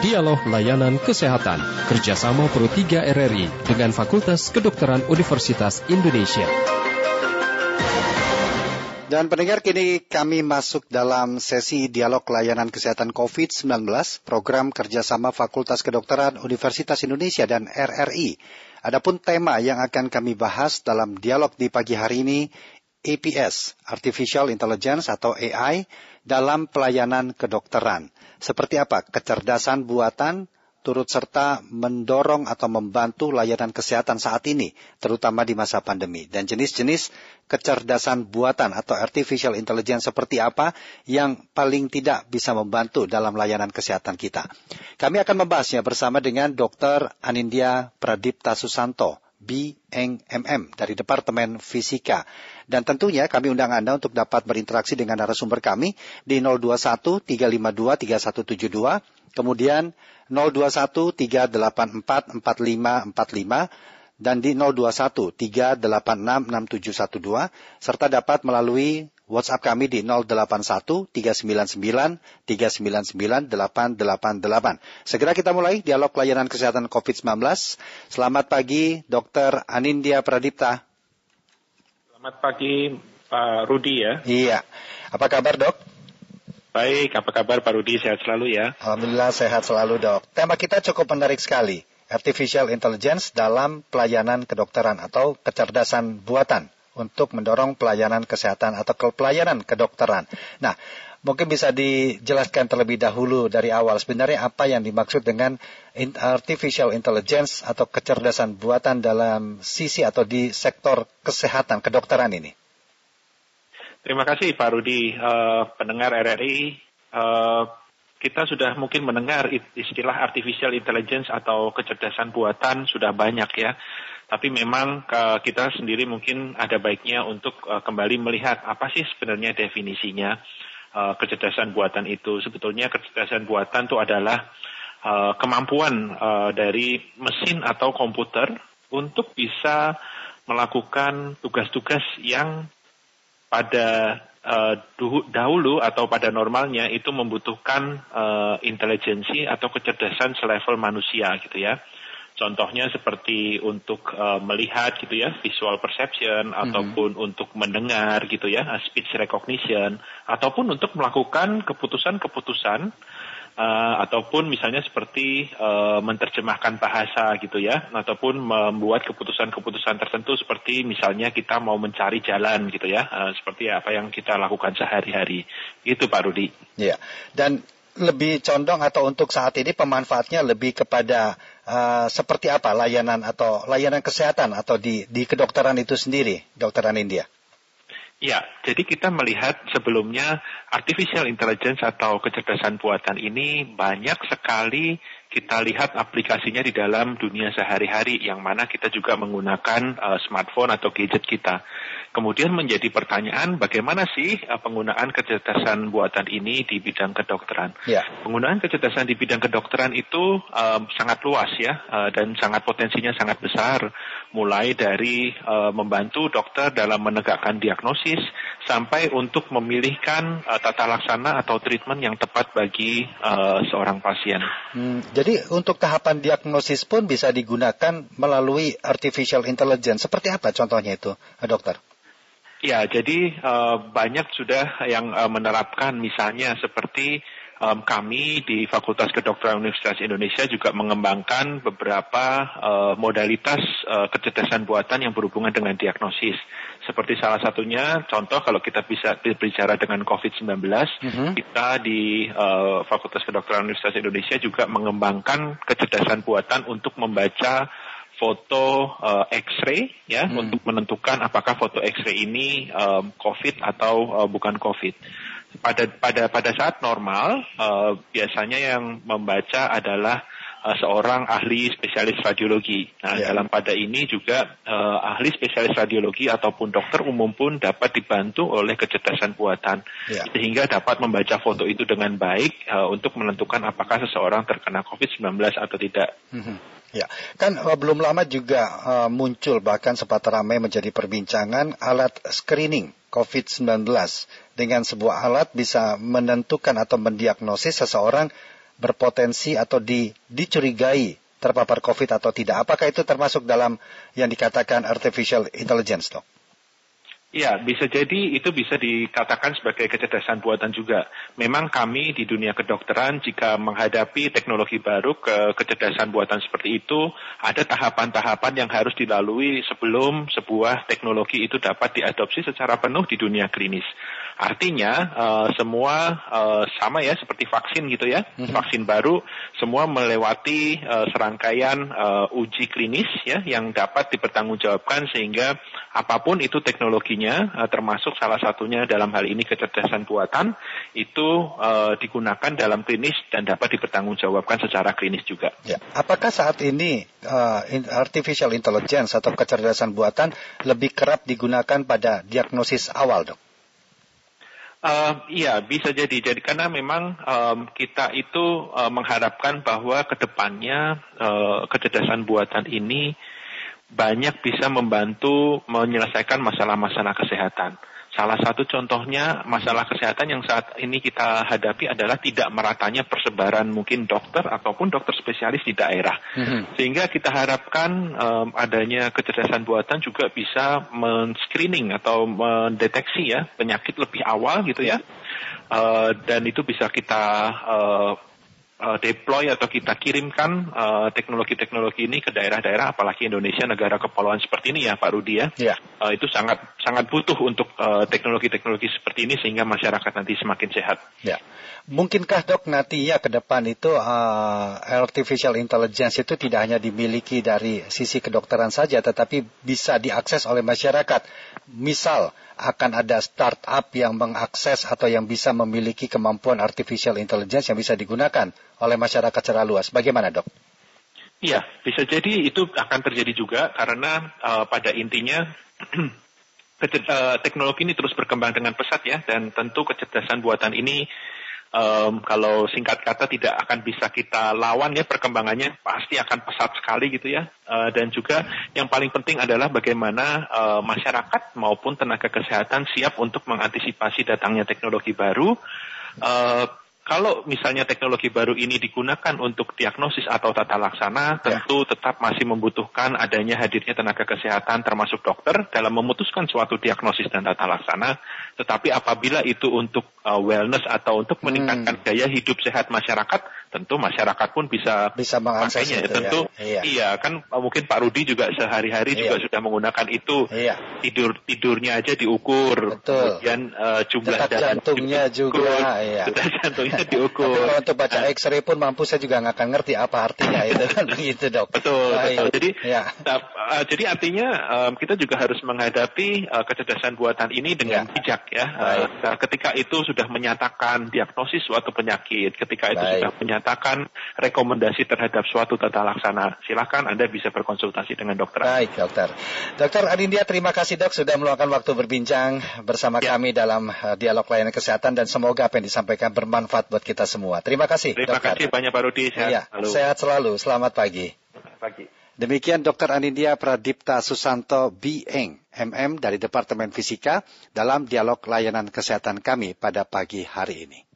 Dialog Layanan Kesehatan kerjasama Pro 3 RRI dengan Fakultas Kedokteran Universitas Indonesia. Dan pendengar kini kami masuk dalam sesi dialog layanan kesehatan COVID-19 program kerjasama Fakultas Kedokteran Universitas Indonesia dan RRI. Adapun tema yang akan kami bahas dalam dialog di pagi hari ini APS, Artificial Intelligence atau AI dalam pelayanan kedokteran. Seperti apa kecerdasan buatan turut serta mendorong atau membantu layanan kesehatan saat ini, terutama di masa pandemi. Dan jenis-jenis kecerdasan buatan atau artificial intelligence seperti apa yang paling tidak bisa membantu dalam layanan kesehatan kita. Kami akan membahasnya bersama dengan Dr. Anindya Pradipta Susanto, BNMM dari Departemen Fisika. Dan tentunya kami undang Anda untuk dapat berinteraksi dengan narasumber kami di 021 352 3172, kemudian 021 384 4545 dan di 021 386 6712 serta dapat melalui WhatsApp kami di 081 399 399 888. Segera kita mulai dialog layanan kesehatan COVID-19. Selamat pagi, Dr. Anindya Pradipta. Selamat pagi, Pak Rudi ya. Iya. Apa kabar, Dok? Baik, apa kabar Pak Rudi? Sehat selalu ya? Alhamdulillah sehat selalu dok. Tema kita cukup menarik sekali. Artificial Intelligence dalam pelayanan kedokteran atau kecerdasan buatan untuk mendorong pelayanan kesehatan atau pelayanan kedokteran. Nah, mungkin bisa dijelaskan terlebih dahulu dari awal sebenarnya apa yang dimaksud dengan artificial intelligence atau kecerdasan buatan dalam sisi atau di sektor kesehatan kedokteran ini. Terima kasih Pak Rudi, uh, pendengar RRI. Uh, eh, kita sudah mungkin mendengar istilah artificial intelligence atau kecerdasan buatan sudah banyak ya. Tapi memang uh, kita sendiri mungkin ada baiknya untuk uh, kembali melihat apa sih sebenarnya definisinya uh, kecerdasan buatan itu. Sebetulnya kecerdasan buatan itu adalah kemampuan dari mesin atau komputer untuk bisa melakukan tugas-tugas yang pada dahulu atau pada normalnya itu membutuhkan uh, intelijensi atau kecerdasan selevel manusia gitu ya. Contohnya seperti untuk uh, melihat gitu ya, visual perception mm-hmm. ataupun untuk mendengar gitu ya, speech recognition ataupun untuk melakukan keputusan-keputusan uh, ataupun misalnya seperti uh, menerjemahkan bahasa gitu ya, ataupun membuat keputusan-keputusan tertentu seperti misalnya kita mau mencari jalan gitu ya, uh, seperti apa yang kita lakukan sehari-hari. Itu Pak Rudi. Iya. Dan lebih condong atau untuk saat ini pemanfaatnya lebih kepada uh, seperti apa layanan atau layanan kesehatan atau di di kedokteran itu sendiri, dokteran India? Ya, jadi kita melihat sebelumnya artificial intelligence atau kecerdasan buatan ini banyak sekali kita lihat aplikasinya di dalam dunia sehari-hari yang mana kita juga menggunakan uh, smartphone atau gadget kita. Kemudian menjadi pertanyaan bagaimana sih uh, penggunaan kecerdasan buatan ini di bidang kedokteran. Ya. Penggunaan kecerdasan di bidang kedokteran itu uh, sangat luas ya uh, dan sangat potensinya sangat besar. Mulai dari uh, membantu dokter dalam menegakkan diagnosis sampai untuk memilihkan uh, tata laksana atau treatment yang tepat bagi uh, seorang pasien. Hmm, jadi untuk tahapan diagnosis pun bisa digunakan melalui artificial intelligence. Seperti apa contohnya itu, dokter? Ya, jadi uh, banyak sudah yang uh, menerapkan misalnya seperti um, kami di Fakultas Kedokteran Universitas Indonesia juga mengembangkan beberapa uh, modalitas uh, kecerdasan buatan yang berhubungan dengan diagnosis. Seperti salah satunya, contoh kalau kita bisa berbicara dengan COVID-19, mm-hmm. kita di uh, Fakultas Kedokteran Universitas Indonesia juga mengembangkan kecerdasan buatan untuk membaca foto uh, X-ray ya hmm. untuk menentukan apakah foto X-ray ini um, COVID atau uh, bukan COVID. Pada pada pada saat normal uh, biasanya yang membaca adalah uh, seorang ahli spesialis radiologi. Nah, yeah. dalam pada ini juga uh, ahli spesialis radiologi ataupun dokter umum pun dapat dibantu oleh kecerdasan buatan yeah. sehingga dapat membaca foto itu dengan baik uh, untuk menentukan apakah seseorang terkena COVID-19 atau tidak. Mm -hmm. Ya, kan uh, belum lama juga uh, muncul bahkan sempat ramai menjadi perbincangan alat screening COVID-19 dengan sebuah alat bisa menentukan atau mendiagnosis seseorang berpotensi atau di, dicurigai terpapar COVID atau tidak. Apakah itu termasuk dalam yang dikatakan artificial intelligence, dok? Ya, bisa jadi itu bisa dikatakan sebagai kecerdasan buatan juga. Memang kami di dunia kedokteran jika menghadapi teknologi baru ke kecerdasan buatan seperti itu, ada tahapan-tahapan yang harus dilalui sebelum sebuah teknologi itu dapat diadopsi secara penuh di dunia klinis. Artinya uh, semua uh, sama ya seperti vaksin gitu ya, mm-hmm. vaksin baru semua melewati uh, serangkaian uh, uji klinis ya yang dapat dipertanggungjawabkan sehingga apa pun itu teknologinya uh, termasuk salah satunya dalam hal ini kecerdasan buatan itu uh, digunakan dalam klinis dan dapat dipertanggungjawabkan secara klinis juga. Ya. Apakah saat ini uh, artificial intelligence atau kecerdasan buatan lebih kerap digunakan pada diagnosis awal, dok? Uh, iya, bisa jadi. Jadi karena memang um, kita itu uh, mengharapkan bahwa ke depannya uh, kecerdasan buatan ini banyak bisa membantu menyelesaikan masalah-masalah kesehatan. Salah satu contohnya masalah kesehatan yang saat ini kita hadapi adalah tidak meratanya persebaran mungkin dokter ataupun dokter spesialis di daerah. Mm-hmm. Sehingga kita harapkan um, adanya kecerdasan buatan juga bisa men-screening atau mendeteksi ya penyakit lebih awal gitu ya. Uh, dan itu bisa kita uh, uh, deploy atau kita kirimkan uh, teknologi-teknologi ini ke daerah-daerah, apalagi Indonesia negara kepulauan seperti ini ya Pak Rudi ya, yeah. uh, itu sangat sangat butuh untuk teknologi-teknologi uh, seperti ini sehingga masyarakat nanti semakin sehat. Ya. Mungkinkah dok nanti ya ke depan itu uh, artificial intelligence itu tidak hanya dimiliki dari sisi kedokteran saja, tetapi bisa diakses oleh masyarakat. Misal akan ada startup yang mengakses atau yang bisa memiliki kemampuan artificial intelligence yang bisa digunakan oleh masyarakat secara luas. Bagaimana dok? Iya, bisa jadi itu akan terjadi juga karena uh, pada intinya uh, teknologi ini terus berkembang dengan pesat ya dan tentu kecerdasan buatan ini um, kalau singkat kata tidak akan bisa kita lawan ya perkembangannya pasti akan pesat sekali gitu ya. Uh, dan juga yang paling penting adalah bagaimana uh, masyarakat maupun tenaga kesehatan siap untuk mengantisipasi datangnya teknologi baru. Uh, kalau misalnya teknologi baru ini digunakan untuk diagnosis atau tata laksana, ya. tentu tetap masih membutuhkan adanya hadirnya tenaga kesehatan termasuk dokter dalam memutuskan suatu diagnosis dan tata laksana. Tetapi apabila itu untuk uh, wellness atau untuk meningkatkan hmm. gaya hidup sehat masyarakat, tentu masyarakat pun bisa bisa mengakses itu, tentu ya. iya. iya kan mungkin Pak Rudi juga sehari-hari iya. juga sudah menggunakan itu iya. tidur tidurnya aja diukur Betul. kemudian uh, jumlah detak jantungnya juga iya. detak jantungnya diukur Tapi kalau untuk baca nah. X-ray pun mampu saya juga nggak akan ngerti apa artinya itu kan begitu dok betul Baik. betul jadi ya. Uh, jadi artinya um, kita juga harus menghadapi uh, kecerdasan buatan ini dengan ya. bijak ya uh, ketika itu sudah menyatakan diagnosis suatu penyakit ketika itu Baik. sudah menyatakan rekomendasi terhadap suatu tata laksana. Silakan Anda bisa berkonsultasi dengan dokter. Baik, dokter. Dokter Adindia, terima kasih dok sudah meluangkan waktu berbincang bersama ya. kami dalam uh, dialog layanan kesehatan dan semoga apa yang disampaikan bermanfaat buat kita semua. Terima kasih. Terima dokter. kasih banyak Pak Rudi. Sehat, ya, selalu. sehat selalu. Selamat pagi. Pagi. Demikian Dr. Anindya Pradipta Susanto Bieng, MM dari Departemen Fisika dalam dialog layanan kesehatan kami pada pagi hari ini.